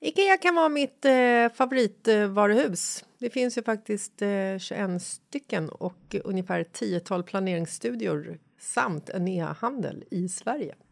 Ikea kan vara mitt eh, favoritvaruhus. Det finns ju faktiskt eh, 21 stycken och ungefär 10-tal planeringsstudior samt en e-handel i Sverige.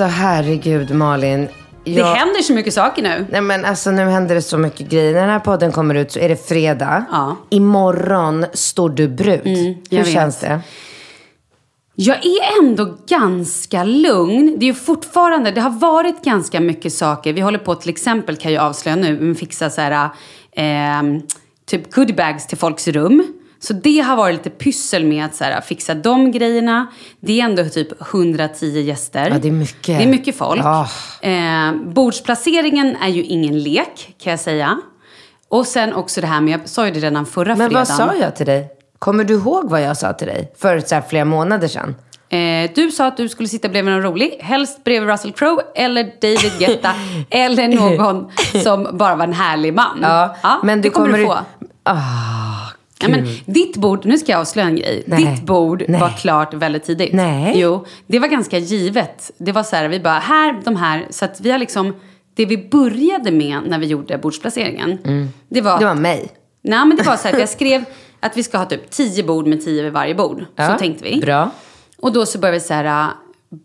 Alltså herregud Malin. Det Jag... händer så mycket saker nu. Nej men alltså nu händer det så mycket grejer. När den här podden kommer ut så är det fredag. Ja. Imorgon står du brud. Hur jag vet. känns det? Jag är ändå ganska lugn. Det är fortfarande, det har varit ganska mycket saker. Vi håller på till exempel, kan jag avslöja nu, fixa så här, eh, typ goodiebags till folks rum. Så det har varit lite pyssel med att så här, fixa de grejerna. Det är ändå typ 110 gäster. Ja, det är mycket. Det är mycket folk. Ja. Eh, bordsplaceringen är ju ingen lek, kan jag säga. Och sen också det här med, jag sa ju det redan förra Men fredagen. vad sa jag till dig? Kommer du ihåg vad jag sa till dig? För så här, flera månader sedan. Eh, du sa att du skulle sitta bredvid någon rolig, helst bredvid Russell Crowe eller David Guetta eller någon som bara var en härlig man. Ja, men det du kommer, kommer du få. Ah, Ja, men ditt bord, nu ska jag avslöja en grej. Nej. Ditt bord Nej. var klart väldigt tidigt. Nej. Jo, det var ganska givet. Det var så här, vi bara, här, de här. Så att vi har liksom, det vi började med när vi gjorde bordsplaceringen. Det var, Mm. det var mig. Nej, men det var så här att jag skrev att vi ska ha typ tio bord med tio vid varje bord. Ja, Så tänkte vi. Bra. Och då så började vi så här,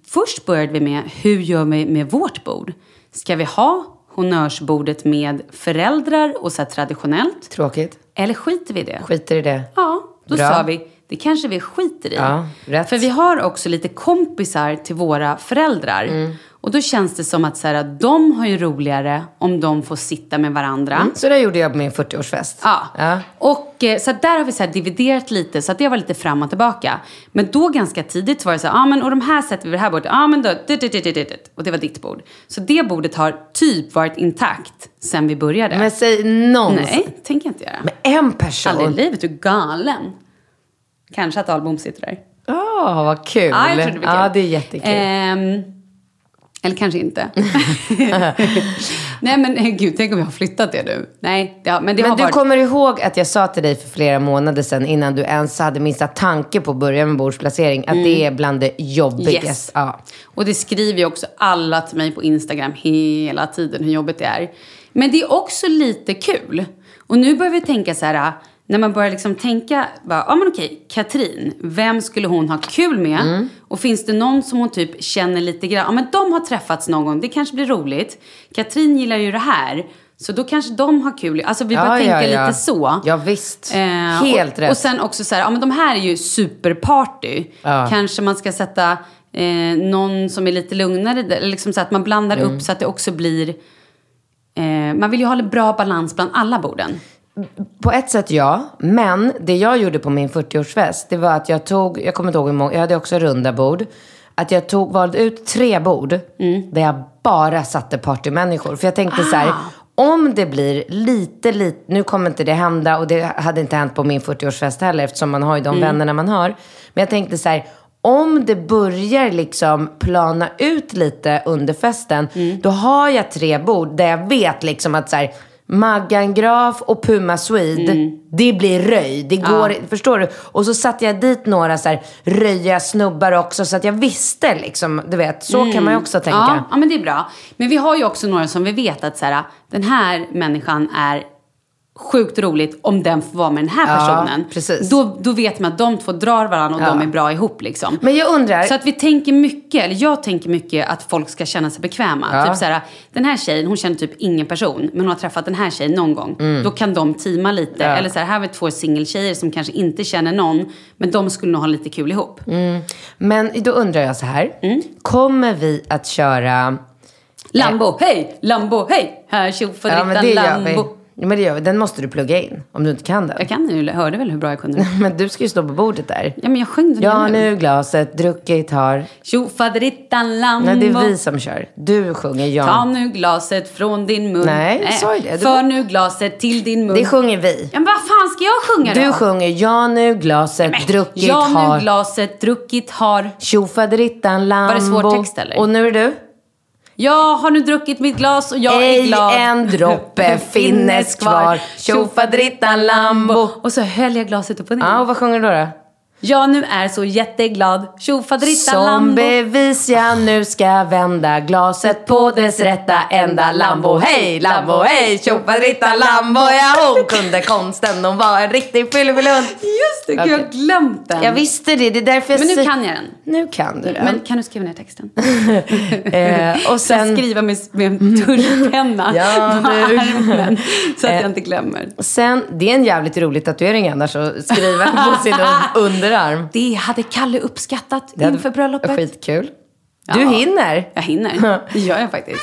först började vi med, hur gör vi med vårt bord? Ska vi ha honnörsbordet med föräldrar och så här traditionellt? Tråkigt. Eller skiter vi i det? Skiter i det. Ja, då Bra. sa vi, det kanske vi skiter i. Ja, rätt. För vi har också lite kompisar till våra föräldrar. Mm. Och då känns det som att så här, de har ju roligare om de får sitta med varandra. Så det gjorde jag på min 40-årsfest. Ja. Ja. Och eh, så där har vi så dividerat lite, så att det var lite fram och tillbaka. Men då ganska tidigt var det så här, ja men och de här sätter vi vid det här bordet, ja men då, dit, dit, dit, dit, och det var ditt bord. Så det bordet har typ varit intakt sen vi började. Men säg någonsin. Nej, tänker jag inte göra. Med en person. Aldrig i livet, du är galen. Kanske att Ahlbom sitter där. Åh, vad kul. Ja, jag tror det blir kul. Ja, det är jättekul. Ehm, eller kanske inte. Nej men eh, gud, tänk om jag har flyttat det nu. Nej, ja, men det Men har du varit... kommer ihåg att jag sa till dig för flera månader sedan innan du ens hade minsta tanke på att börja med bordsplacering, att det är bland det jobbigaste. Mm. Yes. Ja. Och det skriver ju också alla till mig på Instagram hela tiden hur jobbigt det är. Men det är också lite kul. Och nu börjar vi tänka så här, när man börjar liksom tänka, bara, ja men okej, Katrin, vem skulle hon ha kul med? Mm. Och finns det någon som hon typ känner lite grann, ja men de har träffats någon gång, det kanske blir roligt. Katrin gillar ju det här, så då kanske de har kul. Alltså vi börjar tänka lite så. Ja, visst. Eh, Helt och, rätt. Och sen också så här, ja men de här är ju superparty. Ja. Kanske man ska sätta eh, någon som är lite lugnare, liksom så att man blandar Mm. upp så att det också blir... Eh, man vill ju ha en bra balans bland alla borden. På ett sätt ja, men det jag gjorde på min 40-årsfest, det var att jag tog, jag kommer inte ihåg hur många, jag hade också runda bord. Att jag tog, valde ut tre bord Mm. där jag bara satte partymänniskor. För jag tänkte så här, Ah. om det blir lite, lite, nu kommer inte det hända och det hade inte hänt på min 40-årsfest heller eftersom man har ju Mm. de vännerna man har. Men jag tänkte så här, om det börjar liksom plana ut lite under festen, Mm. då har jag tre bord där jag vet liksom att så här, Maggan Graf och Puma Swede, Mm. det blir röj. Det går, förstår du? Och så satte jag dit några så här röjiga snubbar också så att jag visste liksom, du vet, så kan man ju också tänka. Ja, ja, men det är bra. Men vi har ju också några som vi vet att så här, den här människan är sjukt roligt om den får vara med den här Ja, personen. precis. Då, då vet man att de två drar varandra och Ja. de är bra ihop liksom. Men jag undrar, Så att vi tänker mycket, eller jag tänker mycket att folk ska känna sig bekväma. Ja. Typ så här, den här tjejen, hon känner typ ingen person, men hon har träffat den här tjejen någon gång. Då kan de teama lite. Mm. Ja. Eller så här, här har vi två singeltjejer som kanske inte känner någon, men de skulle nog ha lite kul ihop. men då undrar jag så här. Mm. Kommer vi att köra... Lambo, hej! Lambo, hej! Här Ja, tjofaderittan vi. Lambo. Ja, men det gör vi. Den måste du plugga in om du inte kan den. Jag kan nu, jag hörde väl hur bra jag kunde. Men du ska ju stå på bordet där. Ja, men jag sjöng den Ja, nu. glaset, druckit har. Tjofaderittan Lambo. Nej, det är vi som kör. Du sjunger Ta ja. nu glaset från din mun. Nej, jag sa ju det. Det För nu glaset till din mun. Det sjunger vi. Ja, men vad fan ska jag sjunga då? Du sjunger ja nu glaset, druckit Ja, har. nu glaset druckit har. Tjofaderittan Lambo. Var det svår text, eller? Och nu är du? Jag har nu druckit mitt glas och jag är Ej glad. en droppe finnes kvar. Tjofaderittan Lambo. Och så höll jag glaset upp och ner. Ja, och vad sjunger du då? då? Jag nu är så jätteglad. Tjofaderittan Som bevis jag nu ska vända glaset på dess rätta ända. Lambo, hej, Lambo, hej, tjofaderittan Lambo. Ja, hon kunde konsten. Hon var en riktig fyllefilund. Just det, gud, jag har glömt den. Jag visste det, det är därför jag Men nu kan jag den. Nu kan du den. Men kan du skriva ner texten? eh, och Sen skriva med, med en tullpenna Ja, på armen. Så att Eh. jag inte glömmer. sen, det är en jävligt rolig tatuering annars att skriva på sin un- underarm. Det hade Kalle uppskattat Det inför bröllopet. Skitkul. Du Ja. hinner. Jag hinner. Det gör jag faktiskt.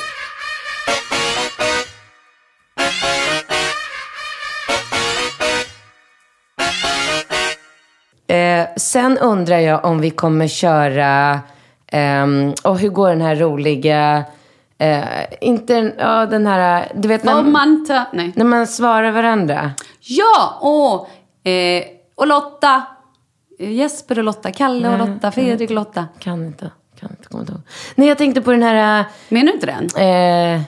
Eh, sen undrar jag om vi kommer köra, ehm, och hur går den här roliga, eh, inte ja, den här, du vet när, man när man svarar varandra. Ja! Och, eh, och Lotta. Eh, Jesper och Lotta. Kalle och Lotta. Fredrik och Lotta. Kan inte, kan inte komma ihåg. Nej, jag tänkte på den här, Menar du inte den? eh,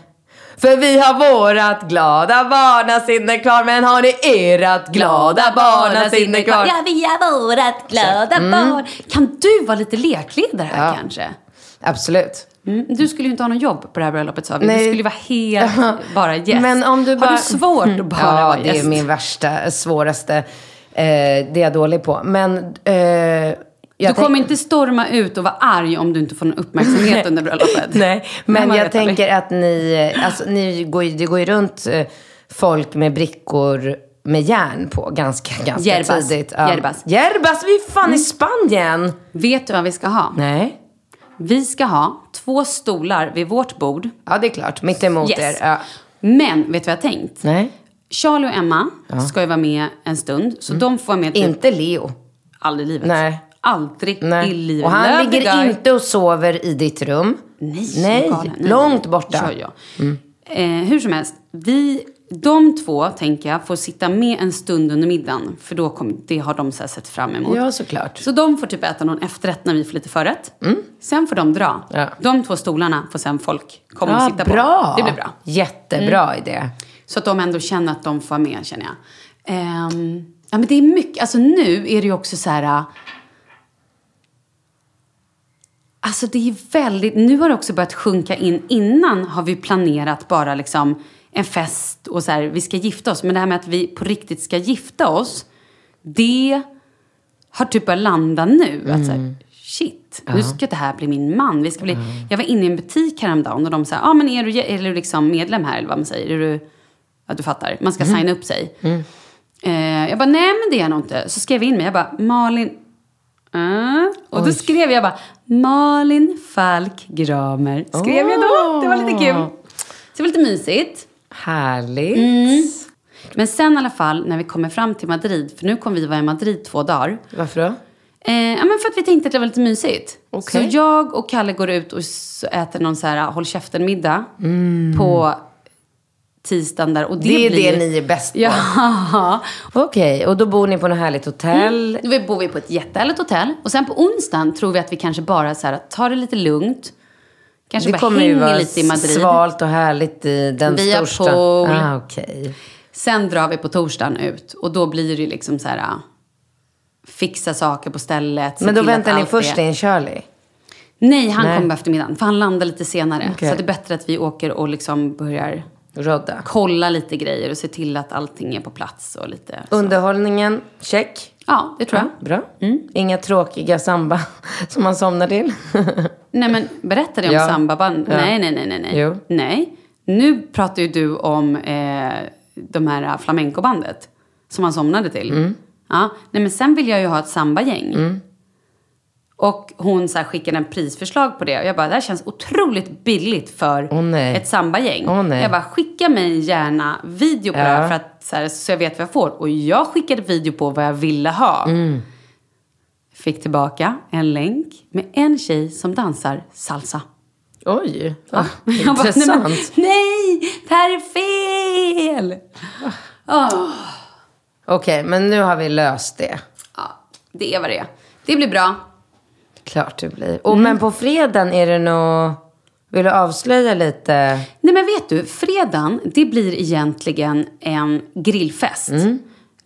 för vi har vårat glada barnasinne kvar, men har ni erat glada barnasinne kvar? Ja, vi har vårat glada barn. Kan du vara lite lekledare här Ja. kanske? Absolut. Mm. Du skulle ju inte ha någon jobb på det här bröllopet sa vi. Nej. Du skulle vara helt bara gäst. Men om du bara... Har du svårt att bara ja, vara det gäst? är min värsta, svåraste. Eh, det är jag dålig på. Men... Eh, Du kommer inte storma ut och vara arg om du inte får någon uppmärksamhet under bröllopet. Nej, men jag tänker att ni... Alltså, ni går, det går ju runt eh, folk med brickor med järn på ganska, ganska Yerbas. tidigt. Yerbas. Yerbas, vi är fan i Spanien! Vet du vad vi ska ha? Nej. Vi ska ha två stolar vid vårt bord. Ja, det är klart. Mitt emot Yes. er. Ja. Men, vet du vad jag har tänkt? Nej. Charlie och Emma ska ju vara med en stund. Så de får vara med typ Inte Leo. aldrig i livet. Nej. Aldrig Nej. i livet. Och han Love ligger inte och sover i ditt rum. Nej, Nej, långt borta. Ja, ja. Eh, hur som helst, vi, de två, tänker jag, får sitta med en stund under middagen. För då kom, det har de så sett fram emot. Ja, såklart. Så de får typ äta någon efterrätt när vi får lite förrätt. Sen får de dra. Ja. De två stolarna får sen folk komma och Ja, sitta bra. på. Det blir bra. Mm. Jättebra idé. Så att de ändå känner att de får med, känner jag. Ehm, ja, men det är mycket. Alltså nu är det ju också så här... äh, Alltså det är väldigt... Nu har det också börjat sjunka in. Innan har vi planerat bara liksom en fest och så här, vi ska gifta oss. Men det här med att vi på riktigt ska gifta oss, det har typ börjat landa nu. Att så här, shit, nu ska det här bli min man. Vi ska bli, Jag var inne i en butik häromdagen och de sa, ah, men är du, är du liksom medlem här eller vad man säger? Är du, ja du fattar, man ska signa upp sig. Eh, jag bara, nej men det är jag nog inte. Så skrev jag in mig, jag bara, Malin, uh. Och då skrev jag bara, Malin Falk Gramer. Skrev jag då, det var lite kul. Så det var lite mysigt. Härligt. Mm. Men sen i alla fall när vi kommer fram till Madrid, för nu kommer vi vara i Madrid två dagar. Varför då? Eh, ja, men för att vi tänkte att det var lite mysigt. Okej. Så jag och Kalle går ut och äter någon så här håll käften-middag på tisdagen där. Och det, Det är blir... det ni är bäst på. Ja. Okej, och då bor ni på något härligt hotell. Då bor vi på ett jättehärligt hotell. Och sen på onsdagen tror vi att vi kanske bara så här, tar det lite lugnt. Kanske Det bara kommer ju hänger vara lite i Madrid. svalt och härligt i den Vi har största. pool. Ah, okej. Sen drar vi på torsdagen ut. Och då blir det liksom så här... ah, Fixa saker på stället. Men då väntar ni först in Charlie? Nej, han Nej. kommer på eftermiddagen. För han landar lite senare. Okej. Så det är bättre att vi åker och liksom börjar Rodda. kolla lite grejer och se till att allting är på plats och lite så. Underhållningen, check. Ja, det tror jag. Bra. Mm. Inga tråkiga samba som man somnar till. Nej, men berättade jag om Ja. sambaband? Ja. Nej, nej, nej, nej. Jo. Nej. Nu pratar ju du om eh, de här flamencobandet som han somnade till. Mm. Ja. Nej, men sen vill jag ju ha ett sambagäng. Och hon så här skickade en prisförslag på det. Och jag bara, det här känns otroligt billigt för nej. ett sambagäng. Nej. Jag bara, skicka mig gärna video på det Ja. här för att, så, här, så jag vet vad jag får. Och jag skickade video på vad jag ville ha. Mm. Fick tillbaka en länk med en tjej som dansar salsa. Oj, ah, Jag bara, intressant. nej, men, nej, det här är fel! Åh. Okej, men nu har vi löst det. Ja, det är vad det är. Det blir bra. Klart det blir. Och, Mm. Men på fredagen är det nog... Vill du avslöja lite? Nej men vet du, fredagen, det blir egentligen en grillfest. Mm.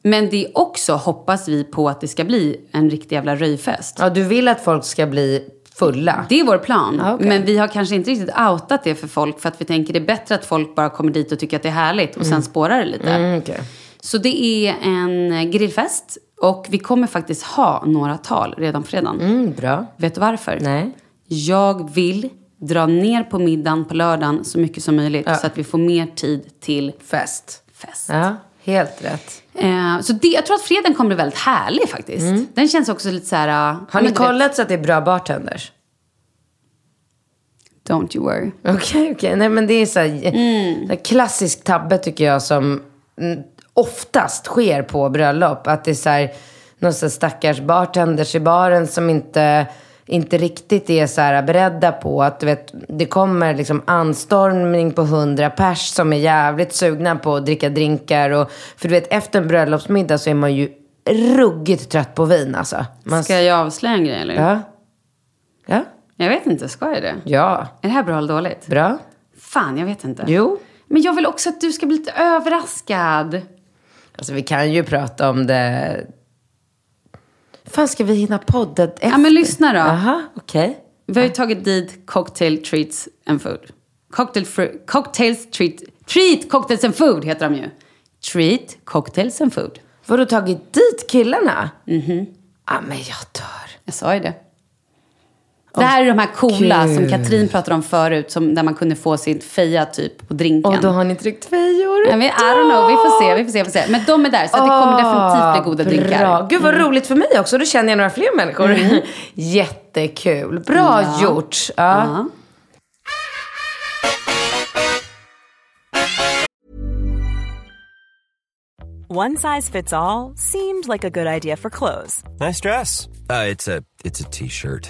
Men det är också, hoppas vi på att det ska bli en riktig jävla röjfest. Ja, du vill att folk ska bli fulla? Det är vår plan. Ja, okej. Men vi har kanske inte riktigt outat det för folk. För att vi tänker det är bättre att folk bara kommer dit och tycker att det är härligt. Och sen spårar det lite. Mm, okej. Så det är en grillfest. Och vi kommer faktiskt ha några tal redan på fredagen. Mm, bra. Vet du varför? Nej. Jag vill dra ner på middagen på lördagen så mycket som möjligt. Så att vi får mer tid till Fest. fest. Ja, helt rätt. Eh, så det, jag tror att fredagen kommer bli väldigt härlig faktiskt. Den känns också lite så här... Mm. Har ni kollat så att det är bra bartenders? Don't you worry. Okej, okej. Nej, men det är så här, Mm. klassisk tabbe tycker jag som mm, oftast sker på bröllop. Att det är så här, någon så här stackars bartenders i baren som inte, inte riktigt är så här beredda på att du vet, det kommer liksom anstormning på hundra pers som är jävligt sugna på att dricka drinkar. Och, för du vet, efter en bröllopsmiddag så är man ju ruggigt trött på vin alltså. Man, Ska jag avslöja en grej eller? Ja. Ja. Jag vet inte, ska jag det? Ja. Är det här bra eller dåligt? Bra. Fan, jag vet inte. Jo. Men jag vill också att du ska bli lite överraskad. Alltså vi kan ju prata om det. fan ska vi hinna podda efter? Ja, men lyssna då. Jaha, okej. Vi har ju tagit dit cocktail treats and food. Cocktail fru- cocktails treat... Treat cocktails and food heter de ju. Treat cocktails and food. Har du tagit dit killarna? Mhm. Ja, men jag dör. Jag sa ju det. Det här är de här coola Gud. som Katrin pratade om förut. Som, där man kunde få sin feja typ på drinken. Och då har ni tryckt fejor. Men vi, I don't know, vi får se, vi får se, vi får se. Men de är där, så det kommer definitivt bli goda drinkar. Bra. Gud vad roligt för mig också. Då känner jag några fler människor. Jättekul. Bra Ja. gjort. Ja. Ja. One size fits all seemed like a good idea for clothes Nice dress. Uh, it's a it's a t-shirt.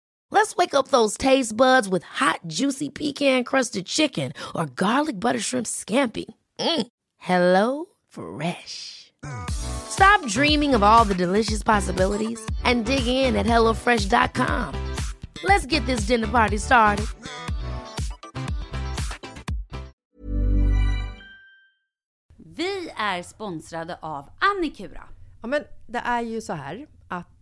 Let's wake up those taste buds with hot, juicy pecan-crusted chicken or garlic butter shrimp scampi. Mm. Hello Fresh. Stop dreaming of all the delicious possibilities and dig in at HelloFresh.com. Let's get this dinner party started. Vi är sponsrade av Annikura. Ja, men det är ju så här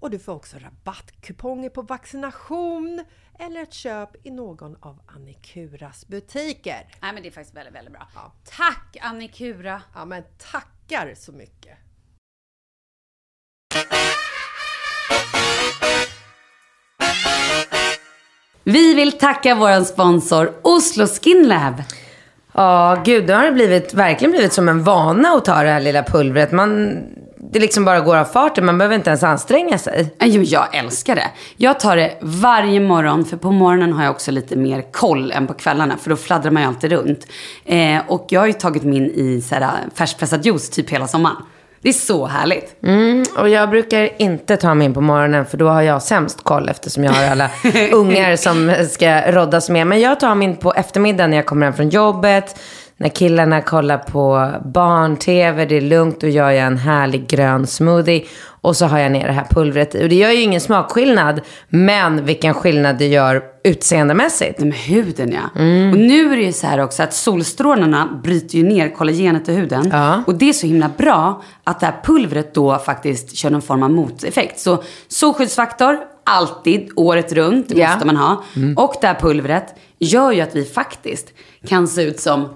och du får också rabattkuponger på vaccination eller ett köp i någon av Annikuras butiker. Nej men det är faktiskt väldigt, väldigt bra. Ja. Tack Annikura! Ja men tackar så mycket! Vi vill tacka vår sponsor Oslo Skin Lab. Ja, gud, det har det blivit, verkligen blivit som en vana att ta det här lilla pulvret. Man, det liksom bara går av farten. Man behöver inte ens anstränga sig. Men Jag älskar det. Jag tar det varje morgon, för på morgonen har jag också lite mer koll än på kvällarna, för då fladdrar man ju alltid runt. Eh, och jag har ju tagit min i så här, färskpressad juice typ hela sommaren. Det är så härligt. Mm, och jag brukar inte ta min på morgonen för då har jag sämst koll eftersom jag har alla ungar som ska roddas med. Men jag tar min på eftermiddagen när jag kommer hem från jobbet. När killarna kollar på barn-tv, det är lugnt, då gör jag en härlig grön smoothie. Och så har jag ner det här pulvret i. Och det gör ju ingen smakskillnad, men vilken skillnad det gör utseendemässigt. Men huden ja. Och nu är det ju så här också att solstrålarna bryter ju ner kollagenet i huden. Ja. Och det är så himla bra att det här pulvret då faktiskt kör någon form av moteffekt. Så solskyddsfaktor, alltid, året runt, Ja. måste man ha. Och det här pulvret gör ju att vi faktiskt kan se ut som,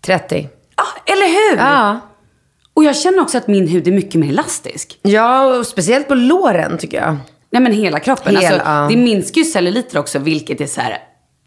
30. ja, eller hur? Ja. Och jag känner också att min hud är mycket mer elastisk. Ja, och speciellt på låren tycker jag. Nej men hela kroppen. Hel, alltså, ja. Det minskar ju celluliter också, vilket är så här,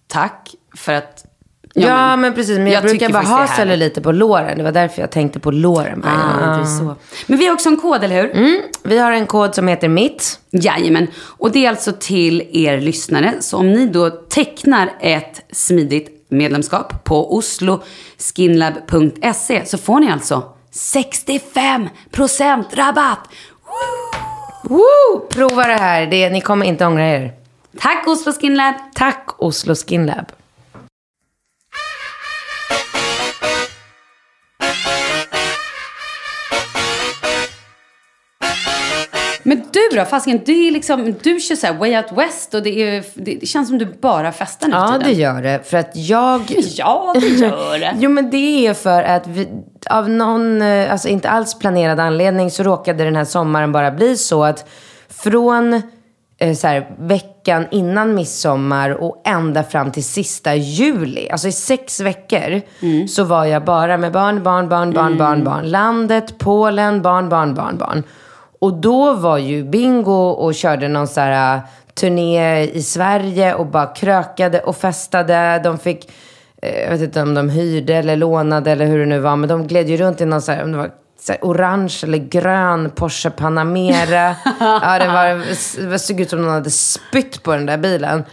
tack för att... Ja, men, precis. Men jag, brukar tycker bara ha celluliter på låren. Det var därför jag tänkte på låren. Ah, är så. Men vi har också en kod, eller hur? Mm, vi har en kod som heter MITT. Jajamän. Och det är alltså till er lyssnare. Så om ni då tecknar ett smidigt medlemskap på osloskinlab.se så får ni alltså 65% rabatt. Woo! Prova det här. Det, ni kommer inte ångra er. Tack Oslo Skinlab! Tack Oslo Skin Men du då, fasken, du, är liksom, du kör så här way out west och det, är, det, känns som du bara festar nu Ja, det gör det. För att jag... Ja, det gör det. Jo, men det är för att vi, av någon, eh, alltså inte alls planerad anledning så råkade den här sommaren bara bli så att från eh, så här, veckan innan midsommar och ända fram till sista juli, alltså i sex veckor, så var jag bara med barn, barn, barn, barn, barn, barn. Landet, Polen, barn, barn, barn, barn. Och då var ju Bingo och körde någon så här uh, turné i Sverige och bara krökade och festade. De fick, eh, jag vet inte om de hyrde eller lånade eller hur det nu var, men de gled ju runt i någon så här, om det var så orange eller grön Porsche Panamera. ja, det, var, det såg ut som någon hade spytt på den där bilen.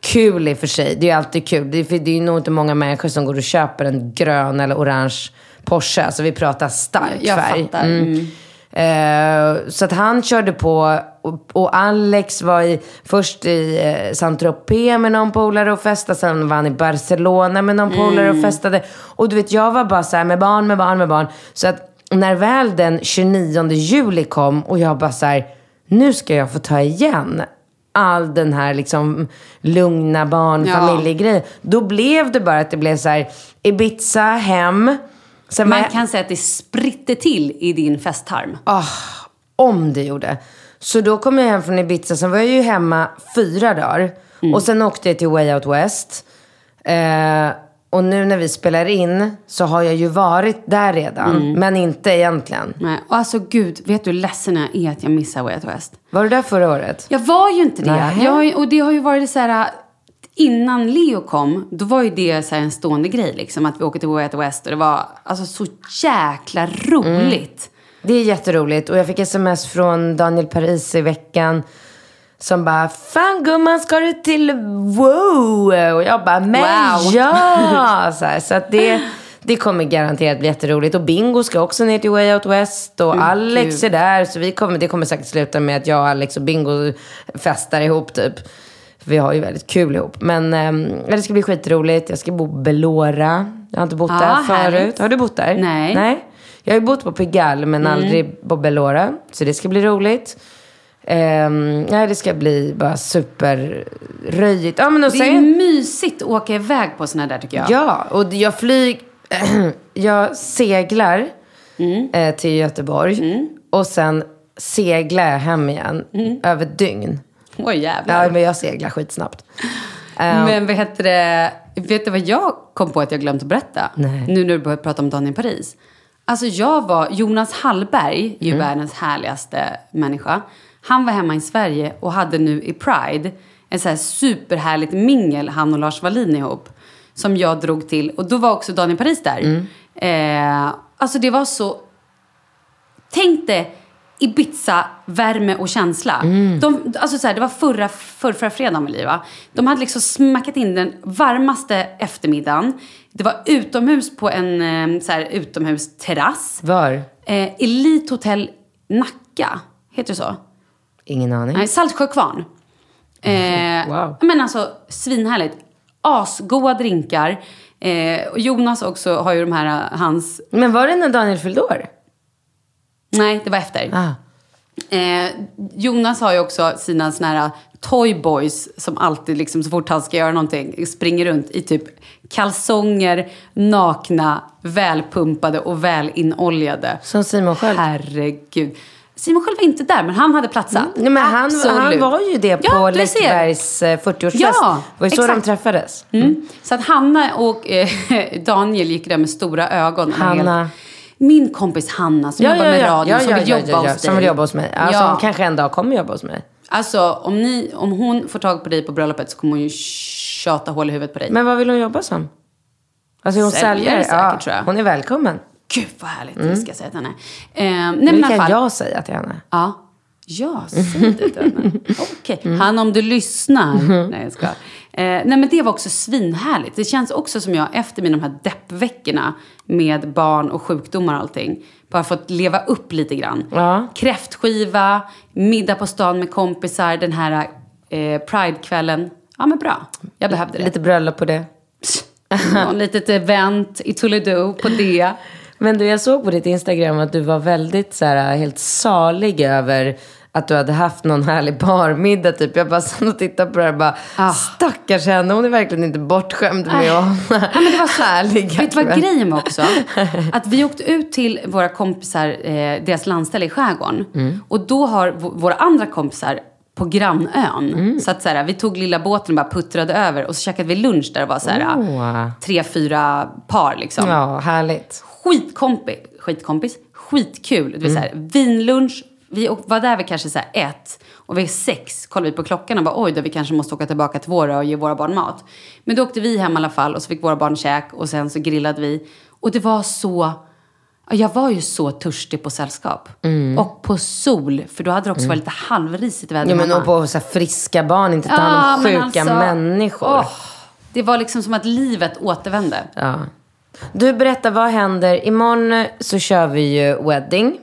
Kul i och för sig, det är ju alltid kul. Det är, det är ju nog inte många människor som går och köper en grön eller orange Porsche. Alltså vi pratar stark Jag färg. fattar. Mm. Eh, så att han körde på och, och Alex var i, först i eh, Saint-Tropez med någon polare och festade. Sen var han i Barcelona med någon polare och festade. Och du vet, jag var bara så här med barn, med barn, med barn. Så att när väl den 29 juli kom och jag bara så här, nu ska jag få ta igen all den här liksom lugna barn, Ja. familjegrejen. Då blev det bara att det blev så här, Ibiza, hem. Sen Man jag- kan säga att det spritter till i din festtarm. Ah, om det gjorde. Så då kom jag hem från Ibiza, sen var jag ju hemma fyra dagar. Och sen åkte jag till Way Out West. Eh, och nu när vi spelar in så har jag ju varit där redan. Men inte egentligen. Nej. Och alltså gud, vet du hur ledsen jag är att jag missar Way Out West? Var du där förra året? Jag var ju inte det. Har och det har ju varit så här... Innan Leo kom, då var ju det så en stående grej liksom. Att vi åker till Way Out West och det var alltså så jäkla roligt. Det är jätteroligt. Och jag fick sms från Daniel Paris i veckan. Som bara, fan gumman ska du till wow? Och jag bara, men Wow. ja! Så, här, så att det, det kommer garanterat bli jätteroligt. Och Bingo ska också ner till Way Out West. Och Alex är där. Så vi kommer, det kommer säkert sluta med att jag, Alex och Bingo festar ihop typ. Vi har ju väldigt kul ihop. Men ehm, ja, det ska bli skitroligt. Jag ska bo på Belora. Jag har inte bott Ja, där förut. härligt. Har du bott där? Nej. Nej. Jag har ju bott på Pigalle men aldrig på Belora. Så det ska bli roligt. Um, ja, det ska bli bara superröjigt. Ja, men och Det är mysigt att åka iväg på såna där tycker jag. ja, och jag flyg... jag seglar eh, till Göteborg. Och sen seglar jag hem igen över dygn. Oj jävlar. Ja, men jag seglar skitsnabbt. Men vad heter det? Vet du vad jag kom på att jag glömt att berätta? Nej. Nu när du börjat prata om Daniel Paris. Alltså jag var, Jonas Hallberg är ju Mm. världens härligaste människa. Han var hemma i Sverige och hade nu i Pride en så här superhärligt mingel, han och Lars Wallin ihop. Som jag drog till. Och då var också Daniel Paris där. Mm. Eh, alltså det var så... Tänk dig Ibiza, värme och känsla. De, alltså så här, det var förra, förra, förra fredagen väl, va? De hade liksom smackat in den varmaste eftermiddagen. Det var utomhus på en eh, så här, utomhusterrass. Var? Eh, Elite Hotel Nacka, heter det så? Ingen aning. Nej, Saltsjökvarn. Eh, Wow. Men alltså svinhärligt. Asgoda drinkar. Eh, och Jonas också har ju de här, eh, hans... Men var det när Daniel fyllde år? Nej, det var efter. Ah. Eh, Jonas har ju också sina såna här toyboys som alltid, liksom, så fort han ska göra någonting, springer runt i typ kalsonger, nakna, välpumpade och välinoljade. Som Simon själv. Herregud. Simon själv var inte där, men han hade platsat. Nej, men han, han var ju det på Ja. Läckbergs eh, 40-årsfest. Ja, det var ju så exakt. de träffades. Mm. Så att Hanna och eh, Daniel gick där med stora ögon. Hanna. Helt... Min kompis Hanna som jobbar med radion, som vill jobba hos dig. Som vill jobba hos mig. Ja, Ja. Som kanske en dag kommer jobba hos mig. Alltså om, ni, om hon får tag på dig på bröllopet så kommer hon ju tjata hål i huvudet på dig. Men vad vill hon jobba som? Alltså hon Säljare säljare? säkert, ja, tror jag. Hon är välkommen. Gud vad härligt, det ska jag säga till henne. Eh, nej, Det kan fall- jag säga till henne. Ja. Ja, säg det henne. Okej. Han om du lyssnar. Nej, jag ska. Eh, nej, men det var också svinhärligt. Det känns också som jag efter mina de här deppveckorna med barn och sjukdomar och allting, bara fått leva upp lite grann. Ja. Kräftskiva, middag på stan med kompisar, den här eh, Pride-kvällen. Ja, men bra. Jag behövde det. Lite bröllop på det. Någon litet event i Toledo på det. Men du, jag såg på ditt Instagram att du var väldigt så här, helt salig över att du hade haft någon härlig barmiddag. Typ. Jag bara satt och tittade på det här och bara, Ah. stackars henne, hon är verkligen inte bortskämd med att Ja, men det var så, härliga Vet du vad grejen var också? Att vi åkte ut till våra kompisar, eh, deras landställe i skärgården. Mm. Och då har våra andra kompisar på grannön. Mm. Så att så här, vi tog lilla båten och bara puttrade över. Och så käkade vi lunch där det var så här, Åh. tre, fyra par liksom. Ja, härligt. Skitkompis, skitkompis, skitkul. Det vill säga, vinlunch. Vi var där vid kanske så ett. Och vid sex kollade vi på klockan och bara oj då vi kanske måste åka tillbaka till våra och ge våra barn mat. Men då åkte vi hem i alla fall och så fick våra barn käk och sen så grillade vi. Och det var så... ja, Jag var ju så törstig på sällskap. Och på sol, för då hade det också varit lite halvrisigt väder Ja, men och på så friska barn, inte ta hand om Ja, sjuka alltså, människor. åh, det var liksom som att livet återvände. Ja. Du, berätta, vad händer? Imorgon så kör vi ju wedding.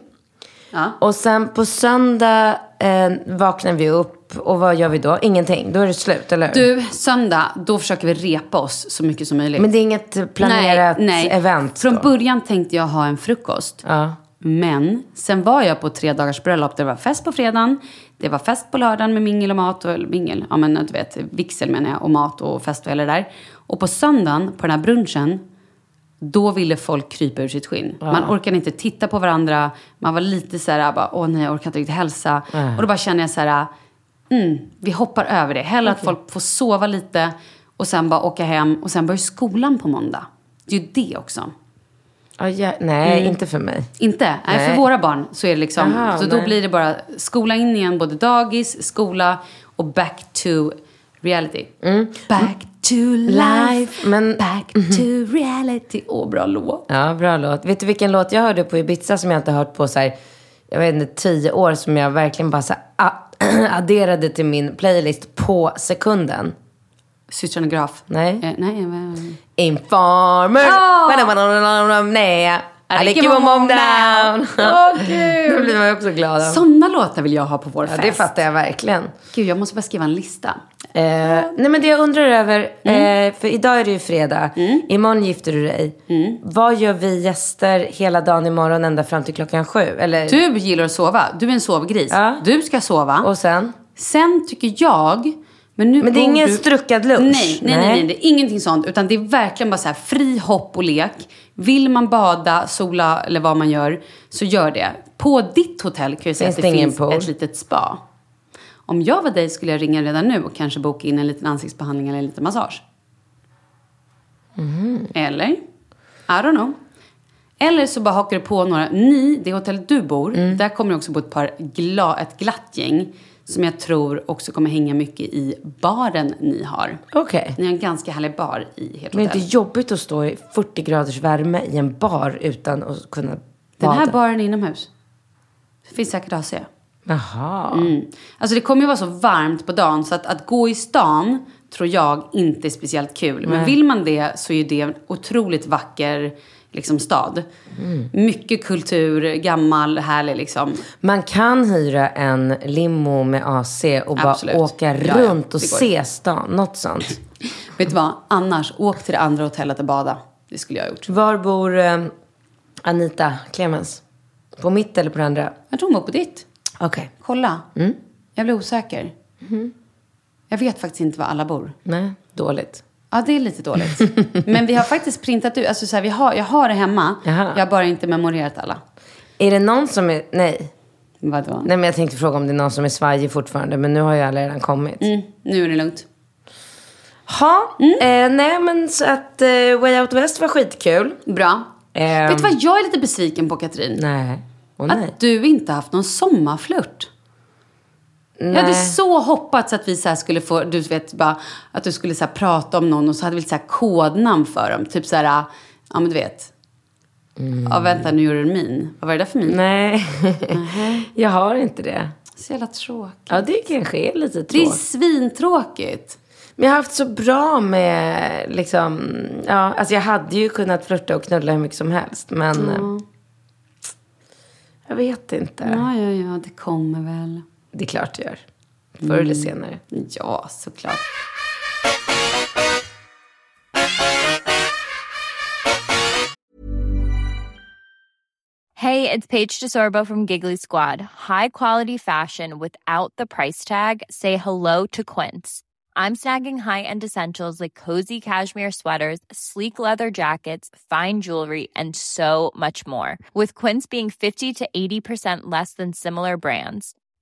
Ja. Och sen på söndag eh, vaknar vi upp och vad gör vi då? Ingenting, då är det slut, eller hur? Du, söndag, då försöker vi repa oss så mycket som möjligt. Men det är inget planerat event Från då? början tänkte jag ha en frukost. Ja. Men sen var jag på tre dagars bröllop. Det var fest på fredagen. Det var fest på lördagen med mingel och mat. Och, mingel, ja men du vet, vigsel menar jag. Och mat och fest och hela det där. Och på söndagen, på den här brunchen. Då ville folk krypa ur sitt skinn. Man orkade inte titta på varandra. Man var lite så här, bara, åh nej jag orkar inte riktigt hälsa. Och då bara känner jag så här, mm, vi hoppar över det. Hellre att folk får sova lite. Och sen bara åka hem. Och sen börjar skolan på måndag. Det är ju det också. Ja, ja, nej, inte för mig. Inte? Nej. Nej. för våra barn så är det liksom, Jaha, så då nej. blir det bara skola in igen, både dagis, skola och back to reality. Back to life, Men- back to reality. Åh, bra låt. Ja, bra låt. Vet du vilken låt jag hörde på Ibiza som jag inte hört på så här, jag vet inte, tio år som jag verkligen bara så här, a- adderade till min playlist på sekunden? Systrarna Graf. Nej. Eh, nej, men- Informer. Ja! Nej. I like you you mom mom down. Åh, gud. Då blir man ju också glad. Sådana låtar vill jag ha på vår Ja, fest. det fattar jag verkligen. Gud, jag måste bara skriva en lista. Eh, nej men det jag undrar över, Mm. eh, för idag är det ju fredag, imorgon gifter du dig. Mm. Vad gör vi gäster hela dagen imorgon ända fram till klockan sju? Eller, Du gillar att sova. Du är en sovgris. Ja. Du ska sova. Och sen? Sen tycker jag... Men, nu Men det är ingen du... struckad lunch? Nej, nej, nej, nej, det är ingenting sånt. Utan det är verkligen bara så här fri hopp och lek. Vill man bada, sola eller vad man gör, så gör det. På ditt hotell kan jag säga Finns att det finns pool? ett litet spa. Om jag var dig skulle jag ringa redan nu och kanske boka in en liten ansiktsbehandling eller en liten massage. Mhm. Eller? I don't know. Eller så bara hakar du på några. Ni, det hotellet du bor, Mm. där kommer det också bo ett, par gla, ett glatt gäng. Som jag tror också kommer hänga mycket i baren ni har. Okej. Ni har en ganska härlig bar i ert Men det är hotell. inte jobbigt att stå i 40 graders värme i en bar utan att kunna bada? Den här baren är inomhus. Det finns säkert AC. Jaha. Mm. Alltså det kommer ju vara så varmt på dagen så att, att gå i stan tror jag inte är speciellt kul. Men vill man det så är det en otroligt vacker liksom, stad. Mm. Mycket kultur, gammal, härlig liksom. Man kan hyra en limo med AC och bara Absolut. åka Ja, ja, runt och se stan. Något sånt. Vet du vad? Annars, åk till det andra hotellet och bada. Det skulle jag ha gjort. Var bor eh, Anita Clemens? På mitt eller på det andra? Jag tror hon bor på ditt. Okej. Kolla. Mm. Jag blir osäker. Jag vet faktiskt inte var alla bor. Nej, dåligt. Ja, det är lite dåligt. Men vi har faktiskt printat ut, alltså så här, vi har, jag har det hemma. Jaha. Jag har bara inte memorerat alla. Är det någon som är... Nej. Vadå? Nej, men jag tänkte fråga om det är någon som är svajig fortfarande. Men nu har ju alla redan kommit. Mm, nu är det lugnt. Ha, eh, nej men så att eh, Way Out West var skitkul. Bra. Ehm, Vet du vad jag är lite besviken på, Katrin? Nej. Åh nej. Att du inte haft någon sommarflört. Jag hade Nej. så hoppats att vi så skulle få, du vet, bara, att du skulle så prata om någon och så hade vi så här kodnamn för dem. Typ så här, ja men du vet. Ja vänta, nu gjorde du min. Vad var det där för min? Nej, jag har inte det. Så jävla tråkigt. Ja, det kanske är lite Det är tråkigt. svintråkigt. Men jag har haft så bra med, liksom, ja, alltså jag hade ju kunnat flirta och knulla hur mycket som helst. Men eh, jag vet inte. Ja, ja, ja, det kommer väl. Det är klart jag gör. Förr eller mm. senare. Ja, såklart. Hey, it's Paige DeSorbo from Giggly Squad. High quality fashion without the price tag. Say hello to Quince. I'm snagging high-end essentials like cozy cashmere sweaters, sleek leather jackets, fine jewelry, and so much more. With Quince being 50 to 80% less than similar brands.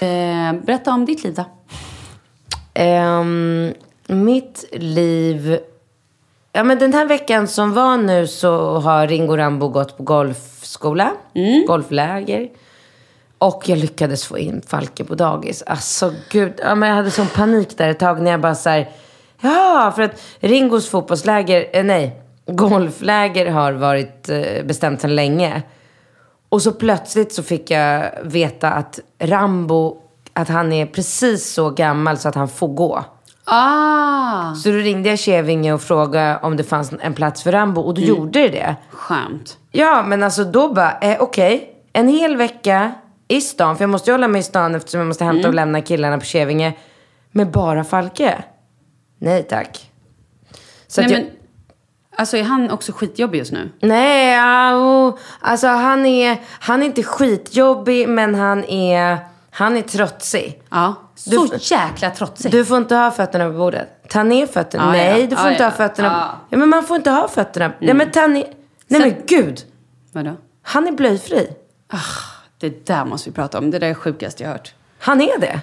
Eh, berätta om ditt liv då. Ehm, mitt liv... Ja, men den här veckan som var nu så har Ringo Rambo gått på golfskola. Golfläger. Och jag lyckades få in Falke på dagis. Alltså gud, ja, men jag hade sån panik där ett tag när jag bara så här, Ja, för att Ringos fotbollsläger, eh, nej, golfläger har varit eh, bestämt sedan länge. Och så plötsligt så fick jag veta att Rambo, att han är precis så gammal så att han får gå. Ah, Så då ringde jag Kävinge och frågade om det fanns en plats för Rambo och då Mm. gjorde det det. skönt. Ja, men alltså då bara, eh, okej, en hel vecka i stan, för jag måste ju hålla mig i stan eftersom jag måste hämta Mm. och lämna killarna på Kävinge, med bara Falke. Nej tack. Så Nej, jag, men, alltså är han också skitjobbig just nu? Nej, ja, oh, alltså han är, han är inte skitjobbig, men han är, han är trotsig. Ja, så jäkla trotsig. Du får inte ha fötterna på bordet. Ta ner fötterna. Ja, Nej, ja. du får Ja, inte ja. ha fötterna. Ja. Ja, men man får inte ha fötterna. Ja, men ta ner. Nej, Sen- men gud. Vadå? Han är blöjfri. Det där måste vi prata om. Det där är sjukaste jag hört. Han är det.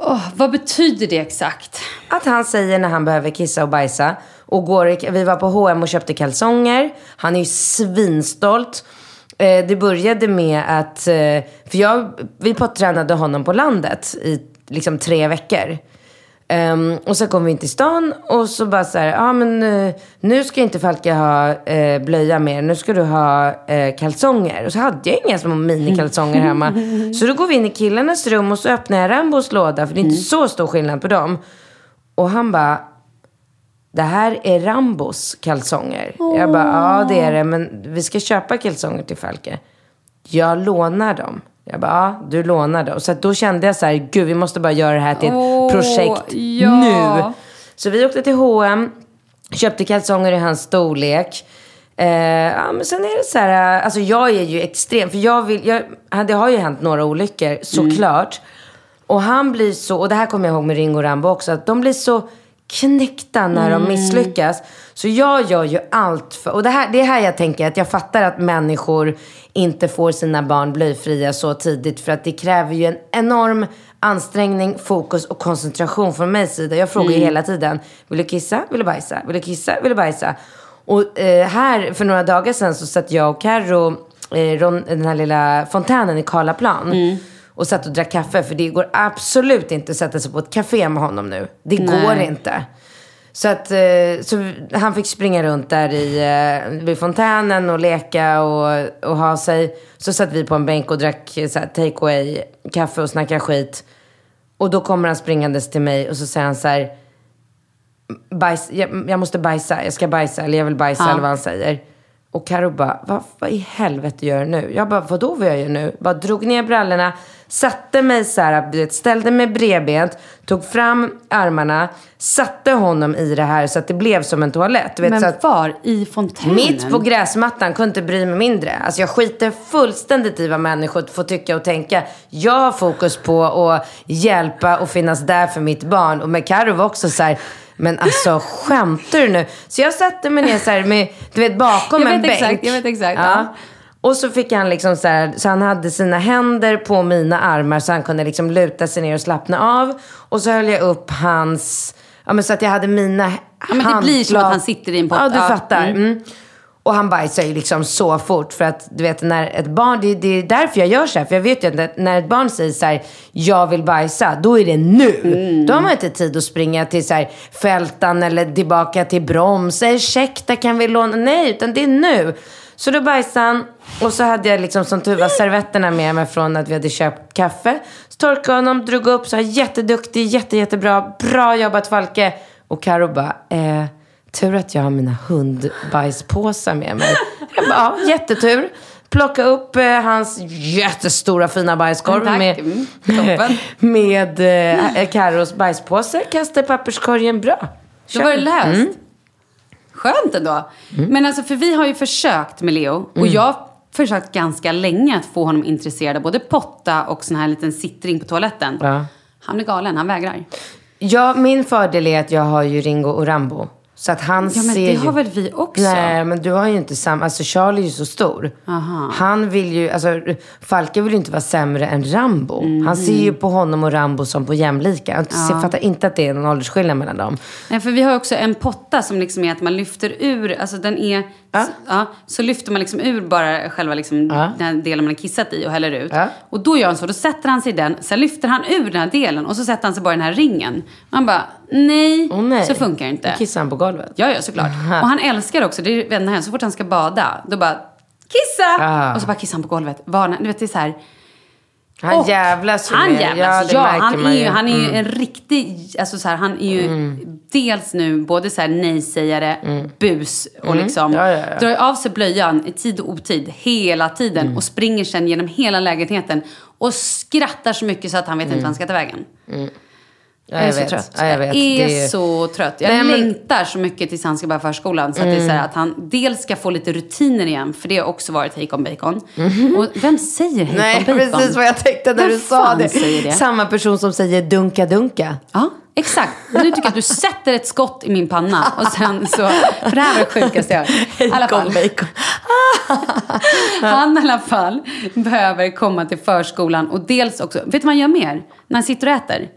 Åh, vad betyder det exakt? Att han säger när han behöver kissa och bajsa. Och går, vi var på H&M och köpte kalsonger. Han är ju svinstolt. Eh, det började med att, eh, för jag, vi pottränade honom på landet i liksom tre veckor. Ehm, och så kom vi in till stan och så bara så här, ja men eh, nu ska inte Falke ha eh, blöja mer, nu ska du ha eh, kalsonger. Och så hade jag inga små minikalsonger hemma. Så då går vi in i killarnas rum och så öppnar jag Rambos låda, för det är inte så stor skillnad på dem. Och han bara, det här är Rambos kalsonger. Jag bara, ja det är det, men vi ska köpa kalsonger till Falke. Jag lånar dem. Jag bara, ja, du lånar dem. Så då kände jag så här, gud vi måste bara göra det här till ett Åh, projekt ja. nu. Så vi åkte till H&M, köpte kalsonger i hans storlek. Eh, ja, men sen är det så här, alltså jag är ju extrem, för jag vill, jag, det har ju hänt några olyckor, såklart. Och han blir så, och det här kommer jag ihåg med Ringo och Rambo också, att de blir så knäckta när de misslyckas. Så jag gör ju allt för, och det, här, det är här jag tänker att jag fattar att människor inte får sina barn blöjfria så tidigt. För att det kräver ju en enorm ansträngning, fokus och koncentration från mig sida. Jag frågar ju hela tiden, vill du kissa? Vill du bajsa? Vill du kissa? Vill du bajsa? Och eh, här för några dagar sedan så satt jag och Carro eh, den här lilla fontänen i Karlaplan. Och satt och drack kaffe. För det går absolut inte att sätta sig på ett café med honom nu. Det Nej. går inte. Så att eh, så han fick springa runt där i, eh, vid fontänen och leka och, och ha sig. Så satt vi på en bänk och drack eh, take away kaffe och snackade skit. Och då kommer han springandes till mig och så säger han så här. Bajs, jag, jag måste bajsa, jag ska bajsa eller jag vill bajsa Ja. eller vad han säger. Och Karo bara, vad, vad i helvete gör du nu? Jag bara, vadå vad jag gör nu? Bara drog ner brallorna, satte mig så här, ställde mig bredbent, tog fram armarna, satte honom i det här så att det blev som en toalett. Vet, Men att, var? I fontänen? mitt på gräsmattan, kunde inte bry mig mindre. Alltså jag skiter fullständigt i vad människor får tycka och tänka. Jag har fokus på att hjälpa och finnas där för mitt barn. Och med Karo var också så här, men alltså skämtar du nu? Så jag satte mig ner så här med, du vet bakom Jag en vet bänk. exakt, jag vet exakt, Ja. ja. Och så fick han liksom så här, så han hade sina händer på mina armar så han kunde liksom luta sig ner och slappna av. Och så höll jag upp hans, ja men så att jag hade mina Ja, men det blir som att han sitter i en pott. Ja, du fattar. Mm. Mm. Och han bajsar ju liksom så fort. För att du vet, när ett barn, det, det är därför jag gör så här. För jag vet ju att när ett barn säger så här, jag vill bajsa, då är det nu. Mm. Då har man inte tid att springa till så här, fältan eller tillbaka till broms. Ursäkta, kan vi låna? Nej, utan det är nu. Så då bajsade han. Och så hade jag liksom som tur var servetterna med mig från att vi hade köpt kaffe. Så torkade honom, drog upp så här jätteduktig, jätte, jättebra. Bra jobbat Falke. Och Karo bara, eh, tur att jag har mina hundbajspåsar med mig. Jag bara, ja, jättetur. Plocka upp eh, hans jättestora fina bajskorv Tack. med, Mm, toppen. med eh, Karos bajspåse. Kasta i papperskorgen, bra. Då var det löst. Mm. Skönt ändå. Men alltså, för vi har ju försökt med Leo. Och Mm. jag har försökt ganska länge att få honom intresserad av både potta och sån här liten sittring på toaletten. Ja. Han blir galen, han vägrar. Ja, min fördel är att jag har ju Ringo och Rambo. Så att han Ja, men ser det ju... har väl vi också? Nej, men du har ju inte samma... Alltså Charlie är ju så stor. Aha. Han vill ju... Alltså, Falke vill ju inte vara sämre än Rambo. Mhm. Han ser ju på honom och Rambo som på jämlika. Jag Ja. fattar inte att det är någon åldersskillnad mellan dem. Nej, för vi har också en potta som liksom är att man lyfter ur, alltså den är, ja. Så, ja, så lyfter man liksom ur bara själva liksom den här delen man har kissat i och häller ut. Och då gör han så, då sätter han sig i den, sen lyfter han ur den här delen och så sätter han sig bara i den här ringen. Man bara, nej, nej. så funkar det inte. Då kissar han på golvet. Ja, ja, såklart. Och han älskar också, det är vänner här, så fort han ska bada, då bara, kissa! Och så bara kissar han på golvet. Varna, du vet, det är så här, Han och jävlas ju Han med- jävlas. Ja, Ja, han, är ju, han är ju Mm. en riktig, alltså så här, han är ju dels nu både så här nej-sägare, bus och Mm. liksom Ja, ja, drar av sig blöjan i tid och otid hela tiden Mm. och springer sen genom hela lägenheten och skrattar så mycket så att han vet inte Mm. vad han ska ta vägen. Ja, jag är jag så trött. Ja, jag. Jag är, så trött. Jag Nej, men- längtar så mycket tills han ska börja förskolan. Så att det är så Mm. att han dels ska få lite rutiner igen, för det har också varit hejkon bacon. Mhm. Och vem säger hejkon Nej, bacon? precis vad jag tänkte när Vem du sa det. det? Samma person som säger dunka dunka. Ja, exakt. Nu tycker jag att du sätter ett skott i min panna. Och sen så, för det här var det sjukaste jag hört. Fall. Han i alla fall behöver komma till förskolan och dels också, vet du vad han gör mer? När han sitter och äter.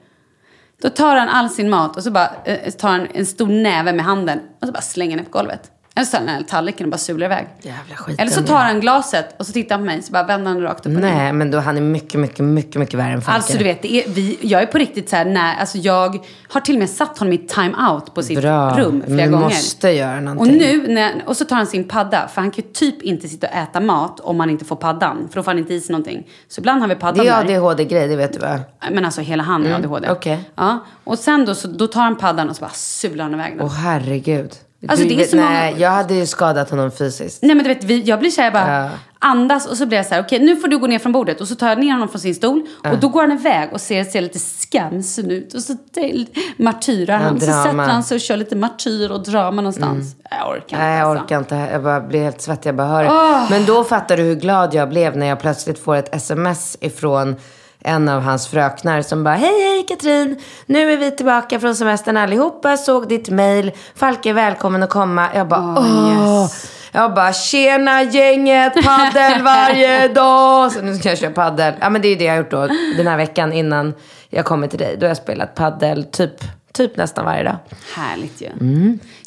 Då tar han all sin mat och så bara eh, tar han en stor näve med handen och så bara slänger den på golvet. Eller så tar han tallriken och bara sular iväg. Jävla skit. Eller så tar han glaset och så tittar han på mig så bara vänder han rakt upp och ner. Nej, men då han är mycket, mycket, mycket, mycket värre än Falke. Alltså du vet, är, vi, jag är på riktigt så här, när, alltså jag har till och med satt honom i time-out på sitt Bra. rum flera Men gånger. måste göra Och någonting. nu, när, och så tar han sin padda, för han kan ju typ inte sitta och äta mat om han inte får paddan. För då får han inte i sig någonting. Så ibland har vi paddan Det är där. ADHD-grej, det vet du va? Men alltså hela han är Mm, ADHD. okej. Ja. Och sen då, så, då tar han paddan och så bara sular han iväg den. Åh herregud. Alltså, Du det är så nej, många- jag hade ju skadat honom fysiskt. Nej men du vet, vi, jag blir såhär, jag bara Ja. andas och så blir jag så här: okej nu får du gå ner från bordet. Och så tar jag ner honom från sin stol. Och då går han iväg och ser, ser lite skamsen ut. Och så till, martyrar han. Ja, så sätter han sig och kör lite martyr och drama någonstans. Jag orkar inte Nej, jag alltså. orkar inte. Jag bara blir helt svettig. Jag bara hör. Åh. Men då fattar du hur glad jag blev när jag plötsligt får ett sms ifrån en av hans fröknar som bara Hej, hej Katrin! Nu är vi tillbaka från semestern allihopa. Såg ditt mail. Falke är välkommen att komma. Jag bara åh! Jag bara tjena gänget, paddel varje dag. Så nu ska jag köra paddel. Ja men det är det jag har gjort då den här veckan innan jag kommer till dig. Då har jag spelat paddel typ, typ nästan varje dag. Härligt ju.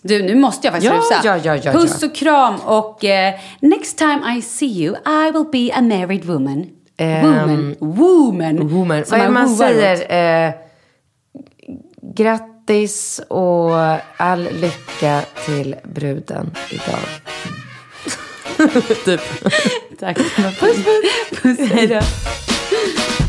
Du, nu måste jag faktiskt Ja, rusa. ja, ja, ja, Puss och kram och eh, next time I see you I will be a married woman. Woman. Woman. Woman. Som Vad man säger? Eh, grattis och all lycka till bruden idag. typ. Tack. Puss, puss. puss. Hej då.